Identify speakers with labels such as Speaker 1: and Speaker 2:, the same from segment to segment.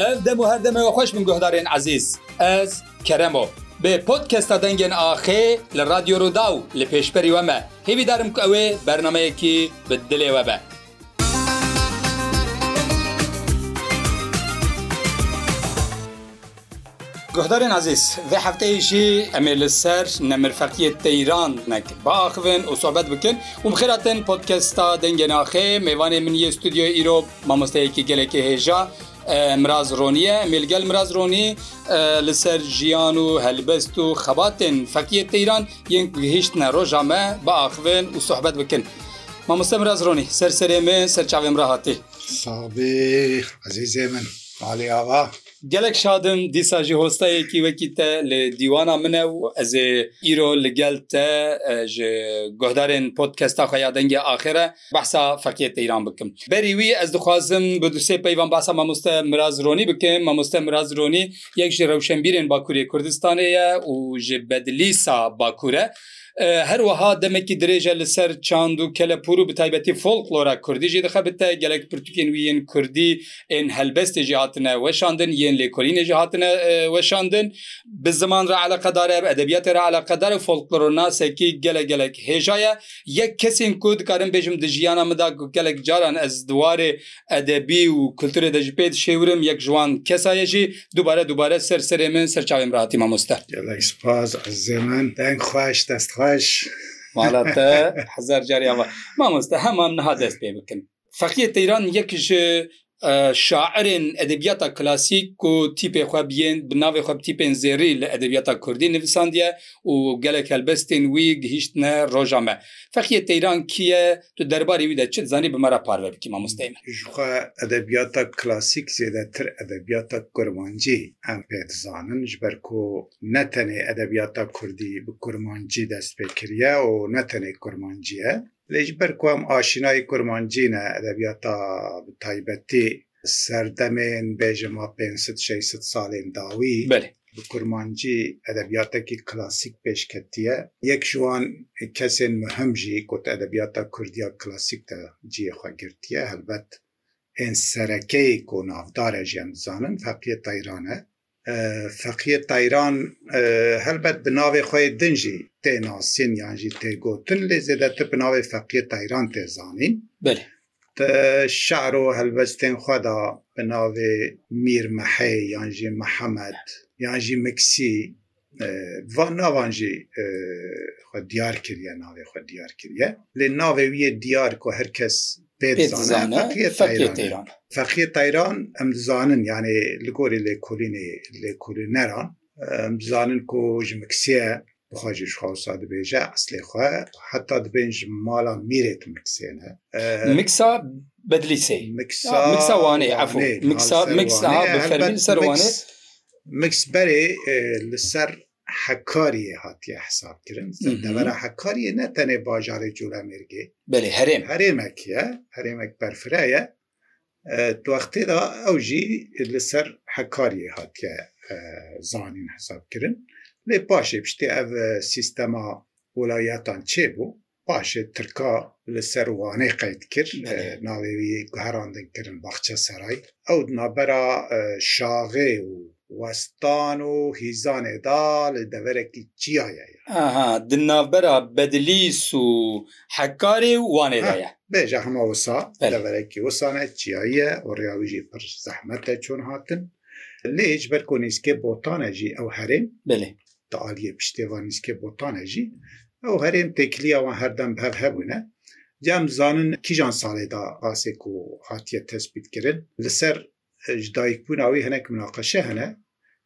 Speaker 1: Ev dem û her demê we xweş min guhdarên ezîz. Ez Kerem o. Bi Podcasta Dengên Axê li Radyo Rûdaw li pêşberî we me. Hêvîdarim ku ew ê bernameyekî bi dilê we be. Guhdarên ezîz vê hefteyê jî em ê li ser nemirfeqiyê teyran nek biaxivin û sohbet bikin û bixêratin podkesta dengên axê mêvanê min yê stûdyoyê îro mamosteyekî gelekê hêja Miraz Ronî ye. Mêlgel Miraz Ronî li ser jiyan û helbest û xebatên fekiyê Teyran yên ku gihîştine roja me biaxivin û sohbet bikin. Mamoste Miraz Ronî ser serê me ser çavên min re hatî.
Speaker 2: Sax bî ezîzê min Alî Axa.
Speaker 1: Gelek şad im dîsa jî hostayekî wekî te li dîwana min e û ez ê îro li gel te ji guhdarên podkesta xwe ya Dengê Axê re Behsa feqiyê Teyran bikim. Berî wî ez dixwazim bi du sê peyvan behsa mamoste Miraz Ronî bikim. Mamoste Miraz Ronî yek ji rewşenbîrên Bakurê Kurdistanê ye û ji Bedlîsa Bakur e. Her wiha demekî dirêj e li ser çand û kelepûr û bi taybetî folklora Kurdî jî dixebite. Gelek pirtûkên wî yên Kurdî ên helbestê jî hatine weşandin, yên lêkolînê jî hatine weşandin. Bi ziman re eleqedar e, bi edebiyatê re eleqedar e û folkloronasekî gelek gelek hêja ye. Yek kesên ku dikarim bêjim di jiyana min de ku gelek caran ez di warê edebî û kulturê de jî pê dişêwirim yek ji wan kesa ye jî dubare dubare ser serê min ser çavên min re hatî mamoste.
Speaker 2: Gelek spas ezîzê min. Deng xweş, dest xweş.
Speaker 1: Mala te hezar carî ava. Mamoste heman niha dest pê bikin. Feqîyê Teyran yek ji şairên edebiyata klasîk ku tîpê xwe biyên bi navê xwe bi tîpên zêrî li edebiyata kurdî nivisandiye û gelek helbestên wî gihîştine roja me. Feqîyê Teyran kî ye? Tu derbarê wî de çi dizanî bi me re parve bikî mamosteyê min.
Speaker 2: Ji xwe edebiyata klasîk zêdetir edebiyata kurmancî em pê dizanin ji ber ku ne tenê edebiyata kurdî bi kurmancî dest pê kiriye û ne tenê kurmancî ye. Lê ji ber ku em aşînayî kurmancî ne, edebiyata bi taybetî serdemên bêje ma pênc sed şeş sed salên dawî bi kurmancî edebiyatekî klasîk pêş ketiye. Yek ji wan kesên muhim jî ku di edebiyata kurdiya klasîk de ciyê xwe girtiye, helbet ên serekeyî ku navdar e jî em dizanin Feqiye Tayran e. Feqîr Tayran helbet bi navê xwe yê din jî tê nasîn yan jî tê gotin lê zêdetir bi navê Feqîr Tayran tê zanîn.
Speaker 1: Belê.
Speaker 2: Di şer û helwestên xwe de bi navê Mîr Mehê yan jî Mihemed yan jî Miksî Van navan jî xwe diyar kiriye navê xwe diyar kiriye. Lê navê wî yê diyar ku her kes pê dizane Feqiyê Tayran
Speaker 1: e.
Speaker 2: Feqiyê Tayran em dizanin yanê li gorî lêkolînê lêkolîneran em dizanin ku ji Miksê ye bi xwe jî ji xwe wisa dibêje eslê xwe heta dibên ji mala mîrê di Miksê ne.
Speaker 1: Miksa Bedlîsê.
Speaker 2: Miksa Wanê. Miksa Miksa bi fermî li ser Wanê. Miksberê li ser Hekariyê hatiye hesabkirin. Devera Hekariyê ne tenê bajarê Colemêrgê.
Speaker 1: Belê herêm.
Speaker 2: Herêmek ye, herêmek berfire ye. Di wextê de ew jî li ser Hekariyê hatiye zanîn hesabkirin. Lê paşê piştî ev sîstema welayetan çêbû Paşê Tirka li ser Wanê qeyd kir, navê wî guherandin kirin Baxçeseray. Ew di navbera Şaxê û Westan û Hîzanê de li deverekî çiyayê ye.
Speaker 1: Aha, di navbera Bedlîs û Hekkarê û Wanê de ye.
Speaker 2: Bêje hema wisa deverekî wisa ne çiyayî ye û rêya wî jî pir zehmet e çûn hatin. Lê ji ber ku nîzkê Botan e jî ew herêm Di aliyê piştê van nîskê botanê jî ew herêm têkiliya wan herdem bi hev hebûne. Ca em dizanin kîjan salê de asê ku hatiye tespîtkirin. Li ser ji dayikbûna wî hinek minaqeşe hene.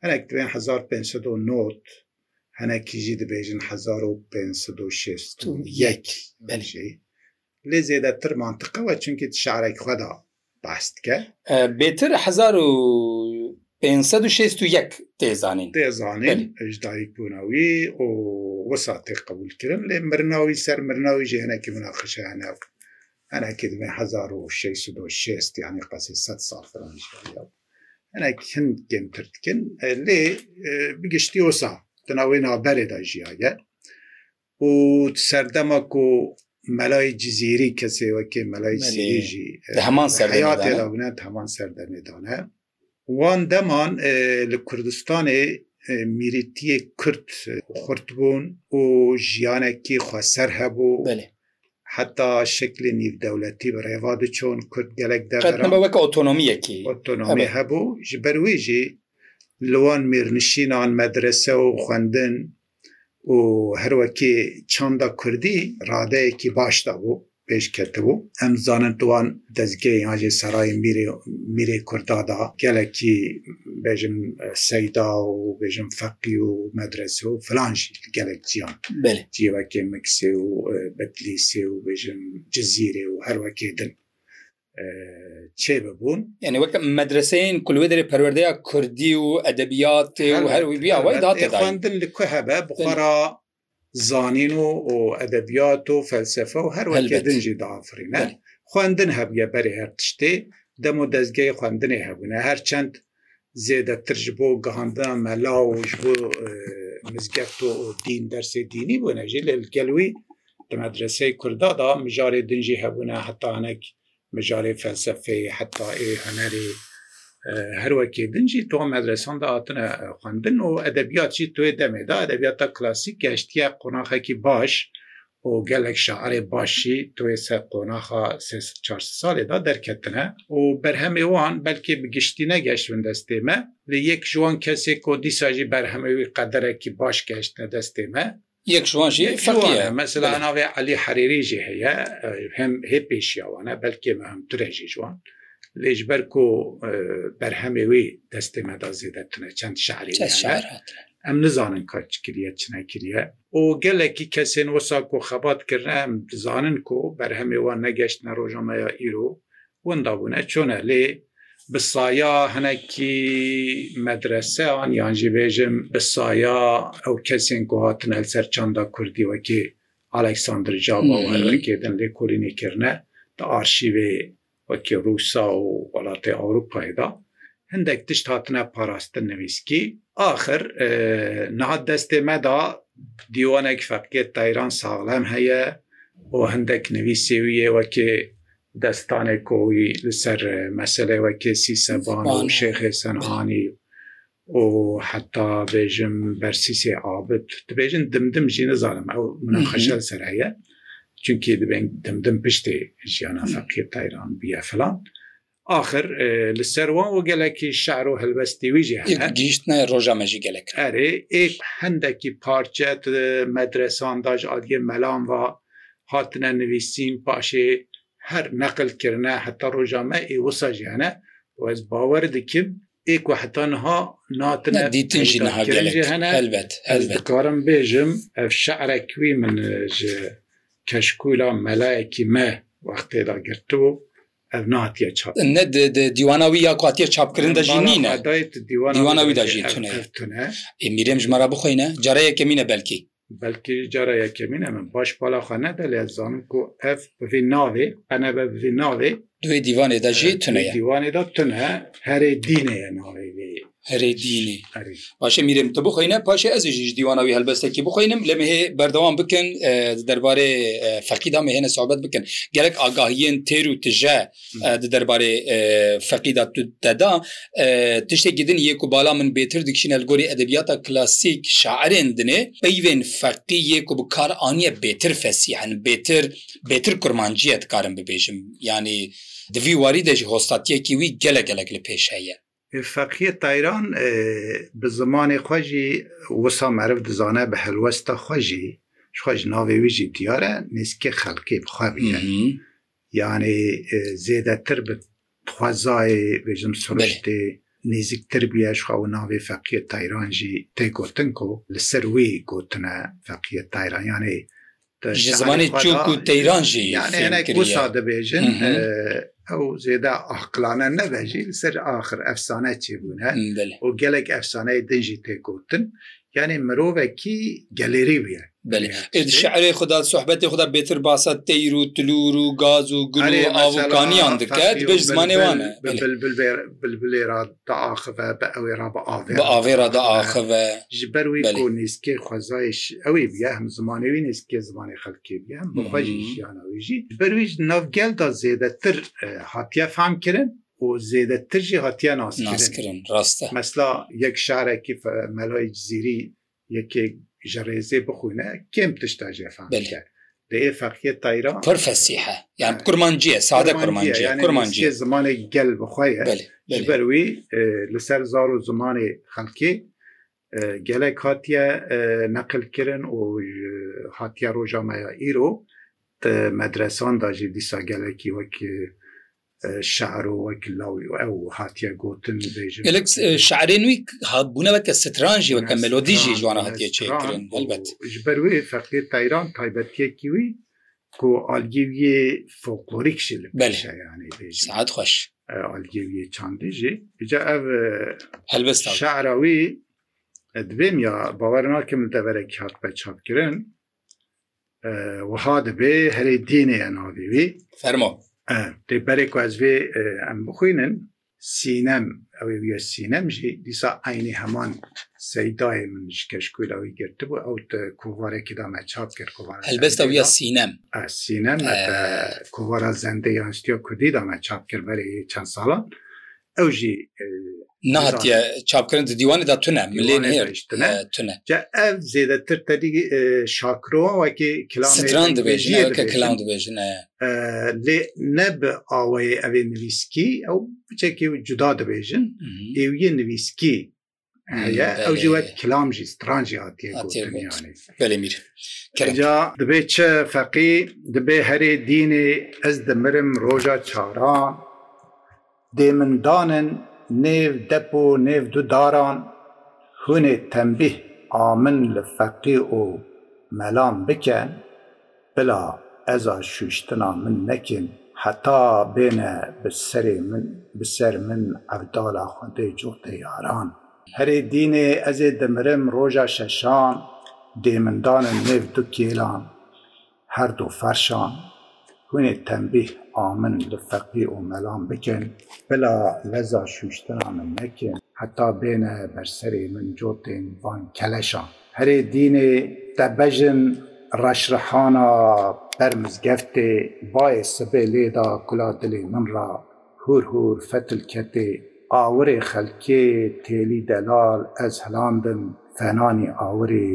Speaker 2: Hinek dibên hezar pênc sed û nod, hinekî jî dibêjin hezar û pênc sed û şêst û yek. Lê zêdetir mantiqe we çunkî di şarekî xwe de behs dike.
Speaker 1: Bêtir hezar û pênc sed û şêst û yek tê zanîn.
Speaker 2: Tê zanîn ji dayikbûna wî û wisa tê qebûlkirin lê mirina wî ser mirina wî jî hinekî minaqeşe hene û hinekî divê hezar û şêy sed û şêst yanî qasî sed sal filan jî heye û hinek hin kêmtir dikin lê bi giştî wisa di navê naberê de jiyaye. Û di serdema ku Melayê Cizîrî kesê wekê Melayê Cizîrî jî di heyatê de bûne, di heman serdemê de ne. Wan deman li Kurdistanê mîrîtiyê Kurd xurt bûn û jiyanekî xweser hebû. Heta şeklê nîvdewletî bi rêva diçûn, Kurd gelek deveran. Qet nebe
Speaker 1: weke otonomiyekî.
Speaker 2: Otonomî hebû. Ji ber wî jî li wan mêrnişînan medrese û xwendin û her wekî çanda kurdî radeyekî baş de bû pêş ketibû. Em dizanin tu wan dezgehê yan jî serayê mîrê mîrê kurda da gelekî bêjin seyda û bêjin feqî û medrese û filan jî gelek ciyan cî wekê miksê û betlîsê û bêjin cizîrê û her wekê din. çêbibûn.
Speaker 1: Yani wek medreseyên ku li wê derê perwerdeya Kurdî û edebiyatê û her wî biya wayî date dayîn.
Speaker 2: Xwendin li ku hebe bi xwe ra zanîn û û edebiyat û felsefe û her wekê din jî diafirîne. Xwendin hebûye berê her tiştê. Demo dezgehê xwendinê hebûne. Her çend Zêdetir ji bo gihandina mela û ji bo mizgeft û dîn dersê dînî bûne jî lê li gel wî di medreseyê kurda de mijarê din jî hebûne heta hinek mijarê felsefê heta ê hunerê her wekê din jî di wan medresan de hatine xwendin û edebiyat jî di wê demê de edebiyata klasîk geştiye qonaxekî baş û gelek şairê baş jî tu yê ser qonaxa sê sed çar sed salê de derketine û berhemê wan belkî bi giştî negeştibin destê me, lê yek ji wan kesê ku dîsa jî berhemê wî qederekî baş geştine destê me.
Speaker 1: Yek ji wan jî Feqî ye. Mesela
Speaker 2: navê Elî Herîrî jî heye, hem hê pêşiya wan e, belkî me hem tune jî ji wan, lê ji ber ku berhemê wî destê me de zêde tune, çend şairê wî hene, em nizanin ka çi kiriye, çi nekiriye. Û gelekî kesên wisa ku xebat kirine em dizanin ku berhemê wan negeştine rojnameya îro, winda bûne çûn e. Lê bi saya hinekî medreseyan yan jî bêjim bi saya ew kesên ku hatine li ser çanda kurdî wekî Alexander Caba û her wekê din lêkolînê kirine di arşîvê wekî Rûsa û welatê Ewropayê de hindek tişt hatine parastin nivîskî. Axir niha destê me de dîwanek Feqîyê Teyran saxlem heye û hindek nivîsê wî yê wekî destanê ku wî li ser meseleyê wekî Sîseban û Şêxê Senanî û heta bêjim bersîsê abid. Dibêjin dimdim jî nizanim ew munaqeşe li ser heye. Çunkî dibên dimdim piştê jiyana feqîr tayran bûye filan. Axir li ser wan û gelekî şer û helwestî wî jî hene.
Speaker 1: Gihîştina roja me jî gelek.
Speaker 2: Erê ê hendekî parçe di medresan de ji aliyê melan ve hatine nivîsîn paşê her neqil kirine heta roja me ê wisa jî hene û ez bawer dikim ê ku heta niha natine dîtin jî niha gelek
Speaker 1: helbet ez
Speaker 2: dikarim bêjim ev şerek wî min ji keşkûla melayekî me wextê da girtibû ev nehatiye çap
Speaker 1: ne dîwana wî ya ku hatiye çapkirin de jî nîne
Speaker 2: dîwana wî de jî tune
Speaker 1: ê mîrêm ji me re bixwîne careyeke mîne belkî
Speaker 2: Belkî cara yekemîn em in. Baş bala xwe nebe lê ez zanim ku ev bi vî navê, qenebe bi vî navê.
Speaker 1: Di wê dîvanê de jî tune ye.
Speaker 2: Di wê dîvanê de tune, Herê Dînê ye navê wê.
Speaker 1: Herê Dînê.
Speaker 2: Herê.
Speaker 1: Baş e Mîrê min tu bixwîne, paşê ez ê jî ji dîwana wî helbestekî bixwînim. Lê mehê berdewam bikin di derbarê feqî de mehêne sohbet bikin. Gelek agahiyên têr û tije di derbarê feqî de tu te da tiştekî din yê ku bala min bêtir dikişîne li gorî edebiyata klasîk şairên dinê peyvên feqî yê ku bi kar aniye bêtir fesîhen bêtir bêtir kurmanciye dikarin bibêjim yanî di vî warî de jî hostatiyekî wî gelek gelek li pêş heye.
Speaker 2: Bi Feqî Tayran bi zimanê xwe jî wisa meriv dizane bi helwesta xwe jî ji xwe ji navê wî jî diyar e nêzîkê xelkê bi xwe bîne. Yanî zêdetir bi xwezayê bêjim siruştê nêzîktir bûye ji xwe û navê Feqî Tayran jî tê gotin ku li ser wî gotine Feqî Tayran yanî Ji zimanê çûk û teyran jî fêm kiriye. dibêjin ew zêde aqilane nebe jî li ser axir efsane çêbûne û gelek efsaneyê din jî tê gotin. Yanî mirovekî gelêrî bûye. Belê. Ê di
Speaker 1: şiirê xwe de, sohbetê xwe de bêtir basa teyr û tilûr û gaz û gul û av û kaniyan dike, dibêj zimanê wan e. Belê.
Speaker 2: Bilbîlê ra diaxive, bi ewê re bi avê Bi avê re diaxive. Ji ber wê ku nêzkê xwezayê ewê bûye, hem zimanê wî nêzkê zimanê xelkê bûye, hem bi xwe jî jiyana wî jî. Ji ber wî ji nav gel de zêdetir hatiye fehmkirin û zêdetir jî hatiye naskirin. Naskirin,
Speaker 1: rast e.
Speaker 2: Mesela yek şarekî Melayê Cizîrî Yekê ji rêzê bixwîne kêm tişta jê fehm Belê. dike. Lê ê feqiyê tayra Kur
Speaker 1: fesîh e. Yani kurmancî ye, sade kurmancî kurmancî ye. ye. Yani Kurmancî nivîskê ye.
Speaker 2: zimanê gel bi xwe ye. Belê,
Speaker 1: Ji belê. ber
Speaker 2: wî e, li ser zar û zimanê xelkê e, gelek hatiye e, neqilkirin û ji hatiye roja me ya îro e, medresan de jî dîsa gelekî wek e, şeiro wek law ew hatiye gotin bêjin. Gelek
Speaker 1: şeirên wî bûne weke stran jî weke melodî jî ji wan hatiye çêkirin helbet.
Speaker 2: Ji ber wê Fetihê Teyran taybetiyekî wî ku algê wî yê folklorîk jî li pêş e yanî bêjin.
Speaker 1: Saet xweş.
Speaker 2: Algê wî yê çandî jî. Îca ev şeira wî divêm ya bawer nakim li deverekî hatbe çapkirin. Wiha dibe herê dînê ye navê wî.
Speaker 1: Fermo.
Speaker 2: E, tê berê ku ez vê e, em bixwînin Sînem ew ê wiya Sînem jî dîsa eynî heman Seydayê min ji keşkûla wî girtibû ew te kovarekî da me çap kir kovara Helbesta wiya
Speaker 1: Sînem.
Speaker 2: E, Sînem e, te kovara zendê yan stûya Kurdî da me çap kir berê çend salan. Ew jî
Speaker 1: nehatiye çapkirin di dîwanê de tune milê nehêr tune.
Speaker 2: Ca ev zêdetir tedî şakrowan wekî kilamstran dibêjin weke kilam
Speaker 1: dibêjin
Speaker 2: lê ne bi awayê evê nivîskî ew biçekî cuda dibêjin êwiyê nivîskî Heye ew jî wek kilam jî stran jî hatiye gotin yanî.
Speaker 1: Belê mîr. Kerja
Speaker 2: dibê çi feqî dibê herê dînê ez dimirim roja çaran dê min danin nêv depo nêv du daran hûnê tembîh a min li feqî û melan bikin Bila eza şûştina min nekin heta bêne bi serê min, bi ser min evdala Xwedê cote yaran. Herî dînê ez ê dimirim roja şeşan dê min dane nêv du kêlan her du ferşan. Hûnê tenbîh a min li feqî û melan bikin. Bila leza şûştina min nekin heta bêne ber serê min cotên van keleşan. Herê dînê te bejin reşrihana ber mizgeftê bayê sibê lê da kula dilê min ra hûr hûr fetil ketê awirê xelkê têlî delal ez hilandim fenanî awirê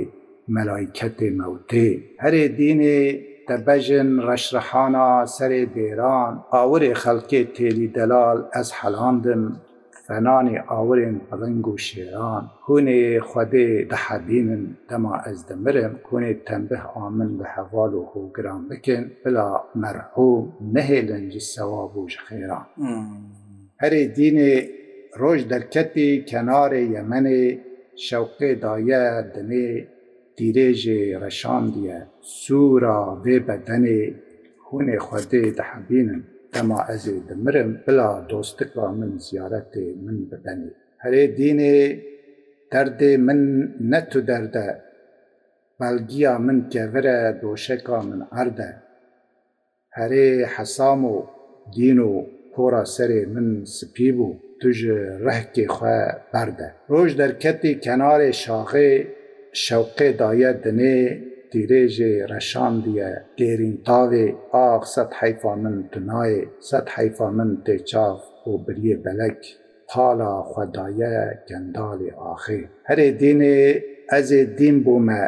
Speaker 2: melayketê mewtê. Herê dînê te bejin reşrihana serê dêran awirê xelkê têlî delal ez hilandim. Fenanê awirên piling û şêran, hûnê Xwedê dihebînin, dema ez dimirim, hûnê tenbih a min li heval û hogiran bikin, bila merhûm nehêlin ji sewab û ji xêran. Herî dînê roj derketî kenarê Yemenê, şewqê daye dinê. Dirêjê reşandiye sûra vê bedenê hûnê xwedê dihebînin dema ezê dimirim bila dostika min ziyaretê min bibenê. Herê dînê derdê min ne tu derde belgiya min kevire doşeka min erde. Herê hesam û dîn û pora serê min spî bû, tu ji rihkê xwe berde. Roj derketî kenarê şaxê, şewqê daye dinê, tîrêjê reşandiye dêrîn tavê, ax sed heyfa min tu nayê, sed heyfa min tê çav û biriyê belek. Pala xwe daye Kendalê axê. Herê dînê ez ê dîn bûme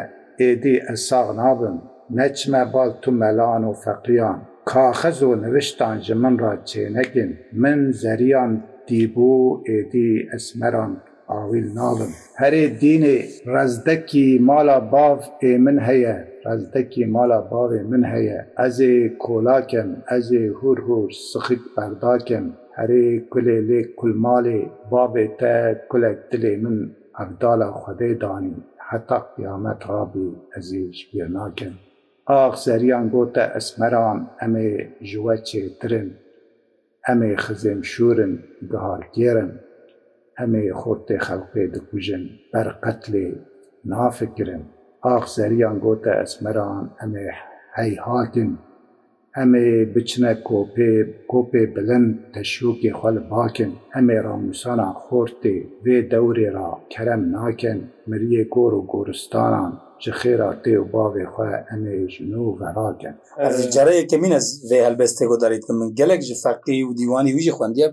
Speaker 2: êdî ez sax nabim neçime bal tu melan û feqîyan kaxiz û niviştan ji min re çênekîn min zerîyan dîbû êdî ez meran awîl nabim. Herê dînê rezdekî mala bav ê min heye rezdekî mala bavê min heye ez ê kola kem ez ê hûr hûr sixik berda kem. Herê kulê lê kulmalê babê te kulek dilê min evdala xwedê danî heta qiyamet rabî ez ê ji bîr nakim. Ax zerîyan gote esmeran em ê ji we çêtir in. Em ê xizêm şûr in, gihargêr in. Em ê xortê xelqê dikujin, ber qetlê nafikirin. Ax zerîyan gote esmeran em ê heyhat in. Em ê biçine kopê kopê bilind teşyokê xwe li ba kin. Em ê ramûsana xortê vê dewrê ra kerem nakin. Miriyê gor û goristanan ji xêra tê û bavê xwe em ê ji nû verakin. Ez ji
Speaker 1: cara yekemîn ez vê helbestê guhdarî dikim. Min gelek ji feqî û dîwanî wî jî xwendiye.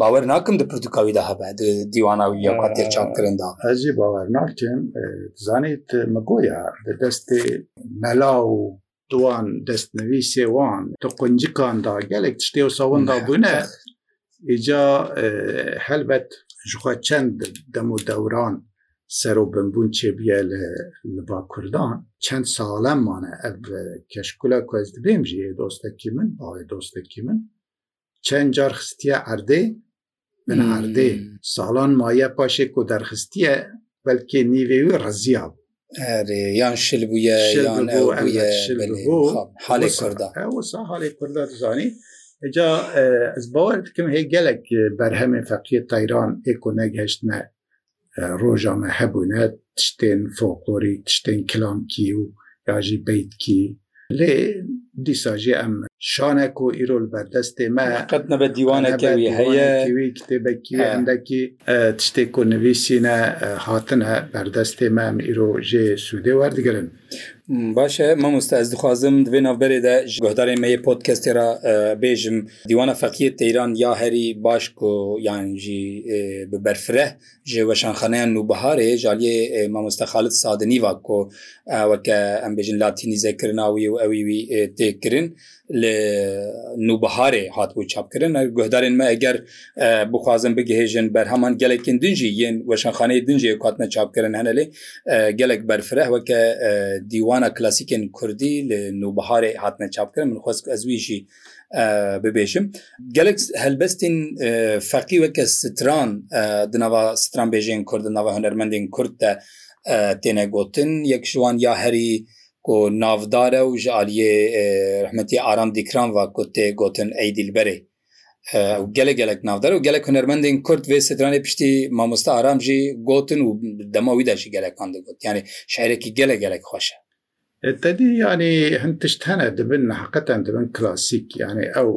Speaker 1: Bawer nakim di pirtûka wî de hebe, di dîwana wî ya ku hatîye çapkirin de.
Speaker 2: Ez jî bawer nakim. Dizanî tu mi goya di destê mela û Di wan destnivîsê wan, di quncikan de gelek tiştê wisa winda bûne. Îca helbet ji xwe çend dem û dewran ser û binbûn çêbûye li ba Kurdan. Çend salem mane ev keşkula ku ez dibêm jiyê dostekî min, bavê dostekî min çend car xistiye erdê min hmm. erdê salan maye paşê ku derxistiye belkê nîvê wî reziya bû
Speaker 1: Erê yan şil bûye yan ew bûye halê kurda
Speaker 2: wisa halê kurda dizanî Eca e, ez bawer dikim hê gelek e, berhemê feqiyê tayran ê ku negeştine roja me hebûne tiştên folklorî, tiştên kilamkî û ya jî beytkî. Lê dîsa jî em şanek û îro li ber destê me
Speaker 1: qet nebe dîwaneke wî heye,
Speaker 2: wî kitêbekî endekî tiştê ku nivîsîne hatine ber destê me em îro jê sûdê werdigirin.
Speaker 1: Baş e mamoste ez dixwazim di vê navberê de ji guhdarên me yê podcastê re bêjim Dîwana Feqîyê Teyran ya herî baş ku yan jî bi berfireh ji Weşanxaneya Nûbiharê ji aliyê mamoste Xalid Sadinî ve ku weke em bêjin latînîze kirina wî û ewî wî tê kirin. li nûbiharê hatibû çapkirin. Guhdarên me eger bixwazin bigihêjin berheman gelekên din jî yên weşanxaneyê din jî ew hatine çapkirin hene lê gelek berfireh weke dîwana klasîkên kurdî li nûbiharê hatine çapkirin. Min xwest ku ez wî jî bibêjim. Gelek helbestên feqî weke stran di nava stranbêjên kurd di nava hunermendên kurd de têne gotin. Yek ji wan ya herî Ku navdar e û ji aliyê rehmetî Aram Dîkran ve ku tê gotin Ey Dîlberê. Ew gelek gelek navdar e û gelek hunermendên Kurd vê stranê piştî mamoste Aram jî gotin û bi dema wî de jî gelekan digot. Yanî şîirekî gelek gelek xweş
Speaker 2: e. Tedî yanî hin tişt hene dibin heqeten dibin klasîk. Yanî ew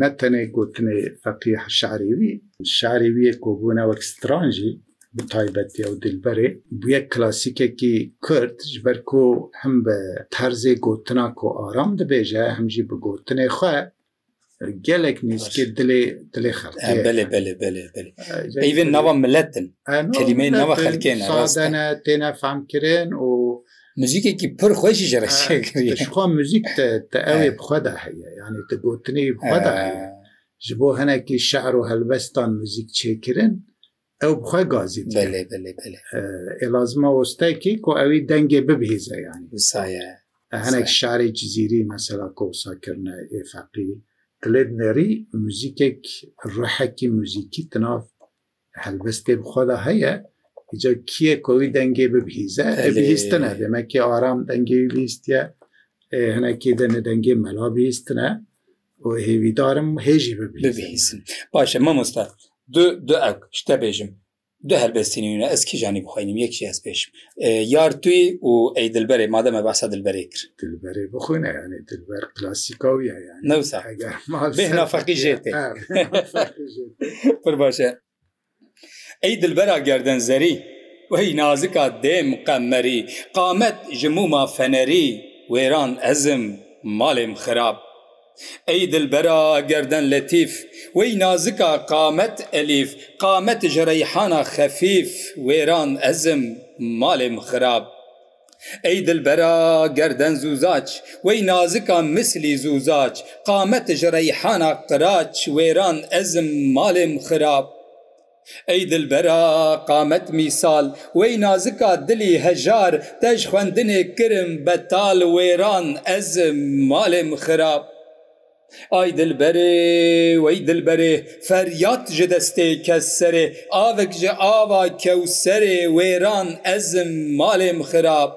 Speaker 2: ne tenê gotinê feqîh şîirê wî, şîirê wî yê ku bûne wek stran jî. bi taybet ew dilberê bûye klasîkekî kurd ji ber ku him bi terzê gotina ku aram dibêje him jî bi gotinê xwe gelek nîskê dilê dilê xelkê belê
Speaker 1: belê belê belê
Speaker 2: peyvên nava
Speaker 1: miletin
Speaker 2: kelîmeyê nava xelkê ne sadene têne famkirin û
Speaker 1: muzîkekî pir xwe jî ji reşê kiriye ji
Speaker 2: xwe muzîk te te ew ê bi xwe de heye yanî tu gotinê bi xwe de heye ji bo hinekî şe'r û helbestan muzîk çêkirin Ew bi xwe gazî dikin. Belê,
Speaker 1: belê, belê.
Speaker 2: Ê lazim e ostekî ku ewî dengê bibihîze yanî.
Speaker 1: Wisa ye.
Speaker 2: Hinek şarê Cizîrî mesela ku wisa kirine ê feqî Glednerî muzîkek ruhekî muzîkî di nav helbestê bi xwe de heye. Îca kîyê ku ewî dengê bibihîze ê Belê. bihîstine. Demekê aram dengê wî bihîstiye. Ê hinekî din ê dengê mela bihîstine. û hêvîdar im hê jî bibihîzim.
Speaker 1: Baş e mamosta du du ew ji te bêjim du helbestî nîne ez kîjan ê bixwînim yek jî ez bêjim yar tu yî û ey dilberê ma de me behsa dilberê kir.
Speaker 2: Dilberê bixwîne yanî dilber klasîka wî ye yanî. Ne wisa. Bêhna feqî jê tê.
Speaker 1: Pir baş e. Ey dilbera gerden zerî. Wey nazika dêm qemmerî. Qamet ji mûma fenerî. Wêran ez im, malêm xirab. Ey dilbera gerden letîf. Wey nazika qamet elîf. Qamet ji reyhana xefîf. Wêran ez im, malêm xirab. Ey dilbera gerden zûzaç, wey nazika mislî zûzaç, qamet ji reyhana qiraç, wêran ezm malêm xirab. Ey dilbera qamet mîsal, wey nazika dilî hejar, te ji xwendinê kirim betal, wêran ezm malêm xirab. Ay dilberê, wey dilberê, feryad ji destê Kevserê, avik ji ava Kewserê, wêran ezim, malêm xirab.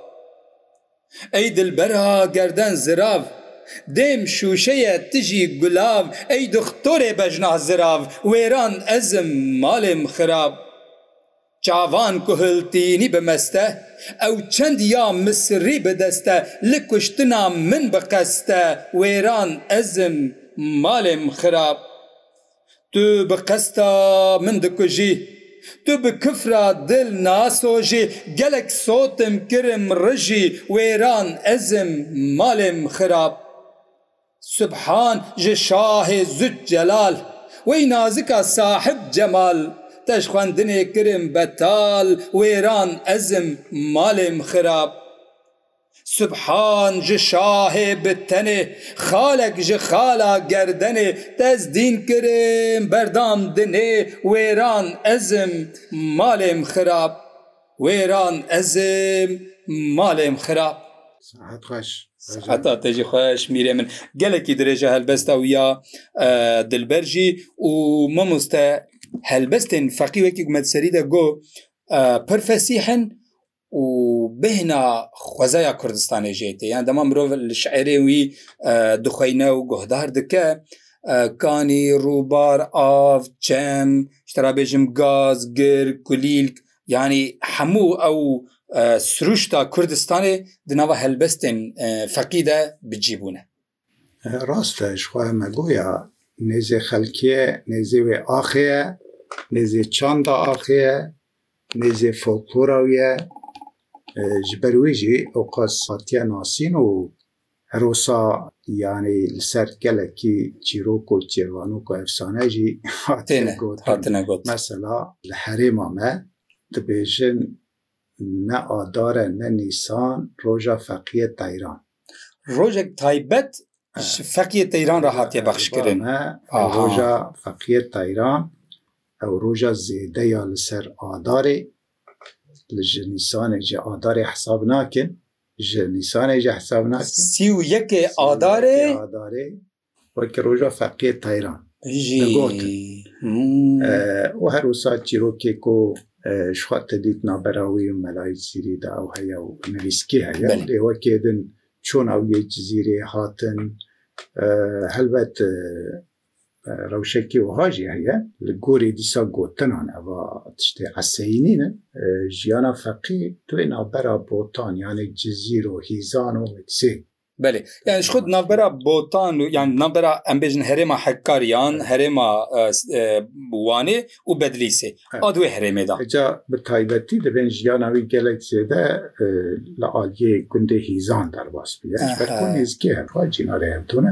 Speaker 1: Ey dilbera gerden zirav, dêm şûşe ye tu jî gulav, ey doxtorê bejna zirav, wêran ezim, malêm xirab. Çavan ku Hiltînî bi meste, ew çend ya Misirî bi deste li kuştina min bi qeste wêran ez im malêm xirab tu bi qesta min dikujî tu bi kifra dil nasojî gelek sotim kirim rijî wêran ez im malêm xirab. Subhan ji şahê Zûccelal, wey nazika Sahib Cemal, te ji xwendinê kirim betal, wêran ezim, malêm xirab. Subhan ji şahê bi tenê, xalek ji xala gerdenê, te ez dîn kirim berdam dinê, wêran ezim, malêm xirab. Wêran ez im malêm xirab.
Speaker 2: Sehet xweş. Seheta
Speaker 1: te jî xweş mîrê min. Gelekî dirêj e helbesta wî ya Dilber jî û mamoste helbestên feqî wekî ku me di serî de got pir fesîh in û bêhna xwezaya Kurdistanê jê tê. Yan dema mirov li şiirê wî dixweyne û guhdar dike kanî, rûbar, av, çem, ji te re bêjim gaz, gir, kulîlk, Yanî hemû ew sirûşta Kurdistanê di nava helbestên feqî de bi cî bûne.
Speaker 2: Rast e, ji xwe me goya nêzê xelkê ye, nêzê wê axê ye, nêzê çanda axê ye, nêzê folklora wî ye. Ji ber wê jî ew qas hatiye nasîn û Herosa yanî li ser gelekî çîrok û çêvanok û efsane jî hatine gotin. Mesela li herêma me dibêjin ne adar e ne nîsan roja feqiyê teyran.
Speaker 1: Rojek taybet
Speaker 2: ji
Speaker 1: feqiyê teyran re hatiye bexşkirin.
Speaker 2: Roja feqiyê teyran ew roja zêde ya li ser adarê li ji nîsanê jî adarê hesab nakin. Ji Nîsanê jî hesab nakin.
Speaker 1: Sî û yekê Adarê. Sî û
Speaker 2: yekê Adarê weke roja feqiyê tayran
Speaker 1: digotin.
Speaker 2: Û her wisa çîrokê ku ji xwe tedît navbera wî û melayî Sîrî de ew heye û nivîskî heye. Lê wekê din çûn ew yê Cizîrê hatin. Helbet Rewşekê wiha jî heye, li gorî dîsa gotinan eva tiştê eseyî nîn in. Jiyana feqî tu yê navbera botan yanê cizîr û hîzan û miksê.
Speaker 1: Belê. Yanî ji xwe di navbera botan û yanî di navbera em bêjin herêma Hekkarî yan herêma Wanê û Bedlîsê a di wê herêmê de.
Speaker 2: Ca bi taybetî divên jiyana wî gelek zêde li aliyê gundê hîzan derbas bûye. Ji ber ku nêzikê hev a cînarê hev tune.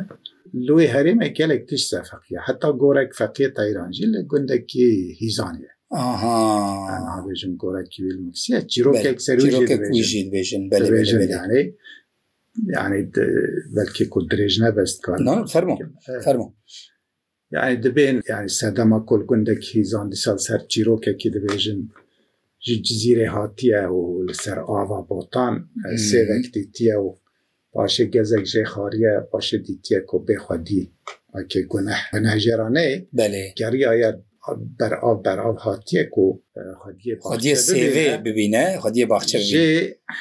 Speaker 2: Li wê herêmê gelek tişt ser feqîya. Heta gorek feqîyê Tayîran jî li gundekî Hîzan ye.
Speaker 1: Aha. Em
Speaker 2: nabêjin gorekî wî li Miksî ye. Çîrokek ser wî jî dibêjin. Çîrokek wî jî
Speaker 1: dibêjin. Belê belê belê. Dibêjin
Speaker 2: yanî yanî belkî ku dirêj nebe ez dikarim. Na fermo.
Speaker 1: Fermo.
Speaker 2: Yanî dibên yanî sedema ku li gundekî Hîzan dîsa li ser çîrokekî dibêjin ji Cizîrê hatiye û li ser ava Botan sêvek dîtiye û Paşê gezek jê xariye, paşê dîtiye ku bê xwedî weke guneh gunehjêrane ye.
Speaker 1: Belê.
Speaker 2: Geriya ye ber av ber av hatiye ku xwediyê baxçe bibîne. Xwediyê sêvê
Speaker 1: bibîne, xwediyê baxçe bibîne. Jê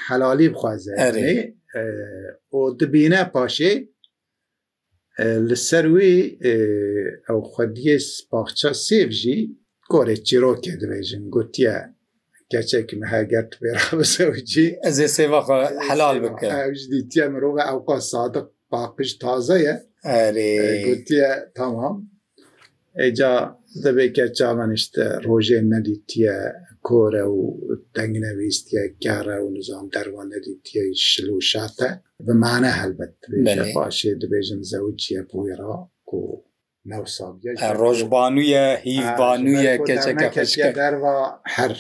Speaker 2: helalî bixweze. Erê. Erê. O dibîne paşê Li ser wî ew xwediyê spaxça sêv jî gorê çîrokê dibêjin. Gotiye keçek niha ger tu pê re bizewicî.
Speaker 1: Ez ê sêva xwe helal bikim.
Speaker 2: Ew jî dîtiye mirove ewqas sadiq, paqij, taze ye.
Speaker 1: Erê.
Speaker 2: Gotiye tamam. Eca divê ke çavan işte rojê nedîtiye kore û tengine vîstiye kere û nizam derwa nedîtiye şil û şate bi mane helbet dibêje paşê dibêjin zewiciye poyê ra ku newsa biye ji
Speaker 1: rojbanuye hîvbanuye keçeke xişke
Speaker 2: derva her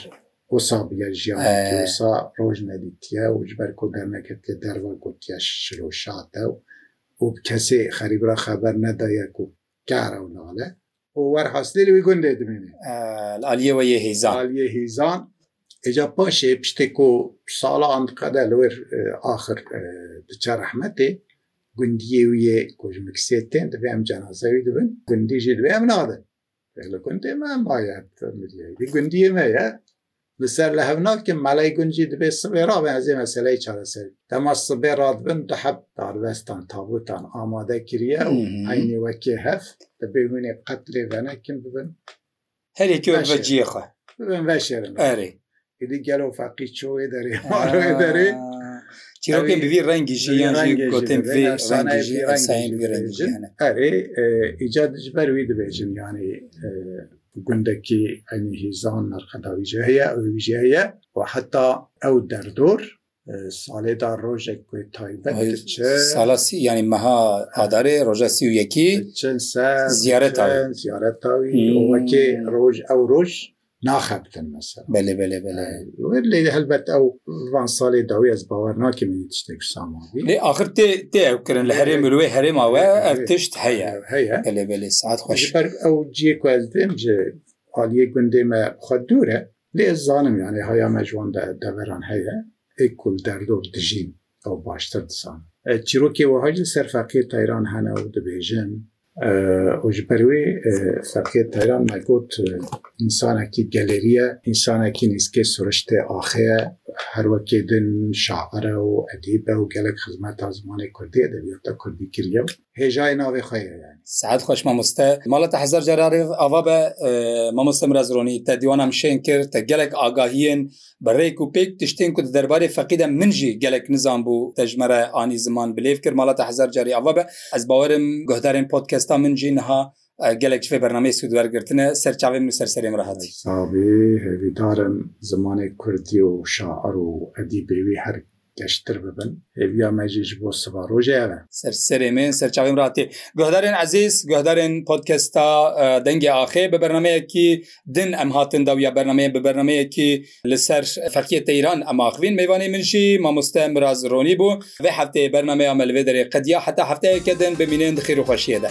Speaker 2: wisa biye jiyanekî wisa roj nedîtiye û ji ber ku derneketiye derva gotiye şil û şate û bi kesê xerîb ra xeber nedaye ku Kara û Lale û Werhasnê li wî gundê dimîne.
Speaker 1: Li aliyê we yê hêzan.
Speaker 2: Aliyê hêzan. Îca paşê piştî ku salan diqede li wir axir diçe rehmetê, gundiyê wî yê ku ji Miksê tên divê em cenaze wî dibin, gundî jî divê em nadin. Li gundê me maye miriyayî. Di gundiyê me ye. Li ser li hevnakê Meley Guncî dibê sibê re ve ezê meseleyê çareser bî. Dema sibê radibin du heb darbestan, tabutan, amade kiriye û eynî wekê hev dibê hûn ê qet lê venekin bibin.
Speaker 1: Her yekê wek ve ciyê xwe.
Speaker 2: Bibin veşêrin re. Erê. Êdî gelo feqî çû wê derê wan wê derê.
Speaker 1: Çîrokên bi vî rengî jî yan jî gotin bi vî rengî jî, efsaneyên bi vî rengî jî hene.
Speaker 2: Erê, îcar dijber wî dibêjin yanî. Gundekî eynî hîzan merqeda wî jê heye û wî jê heye û heta ew derdor salê de rojek wê taybet diçe.
Speaker 1: Sala sî yanî meha adarê roja sî û yekî
Speaker 2: diçin ser ziyareta wî. Ziyareta wî û wekê roj ew roj naxebtin mesela.
Speaker 1: Belê belê belê.
Speaker 2: Lê helbet ew van salê dawî ez bawer nakim eynî tiştek wisa ma.
Speaker 1: Lê axir tê tê ew kirin li herêmê li wê herêma we ev tişt heye.
Speaker 2: Heye.
Speaker 1: Belê belê saet xweş. Ji
Speaker 2: ber ew ciyê ku ez dêm ji aliyê gundê me xwe dûr e. Lê ez zanim yanê haya me ji wan de deveran heye. Ê ku li derdor dijîn ew baştir dizanin. Çîrokê wiha jî li ser feqiyê teyran hene û dibêjin. û ji ber wê Feqîyê Teyran me got însanekî gelêrî ye, însanekî nîzkê siriştê axê ye, her wekî din şair e û edîb e û gelek xizmeta zimanê kurdî, edebîyata kurdî kiriye û hêjayê navê xwe ye yanî.
Speaker 1: Sihet xweş mamoste. Mala te hezar cararê ava be mamoste Miraz Ronî. Te dîwana min şên kir, te gelek agahîyên Bi rêk û pêk tiştên ku di derbarê feqî de min jî gelek nizanbû te ji me re anî ziman bi lêv kir. Mala te hezar carî ava be. Ez bawer im guhdarên podkesta min jî niha gelek ji vê bernameyê sûd wergirtine. Ser çavê min û ser serê min re hatî.
Speaker 2: Savê, hêvîdar im zimanê kurdî û şair û edîbê wî her Geştir bibin. Hêviya me jî ji bo siva rojê ev e.
Speaker 1: Ser serê me, ser çavê min re tê. Guhdarên ezîz, guhdarên Podcasta e, Dengê Axê bi bernameyekî din em hatin dawiya bernameyê bi bernameyekî li ser Feqiyê Teyran em axivîn. Mêvanê min jî mamoste Miraz Ronî bû. Vê hefteyê bernameya me li vê derê qediya. Heta hefteyeke din bimînin di xêr û xweşiyê de.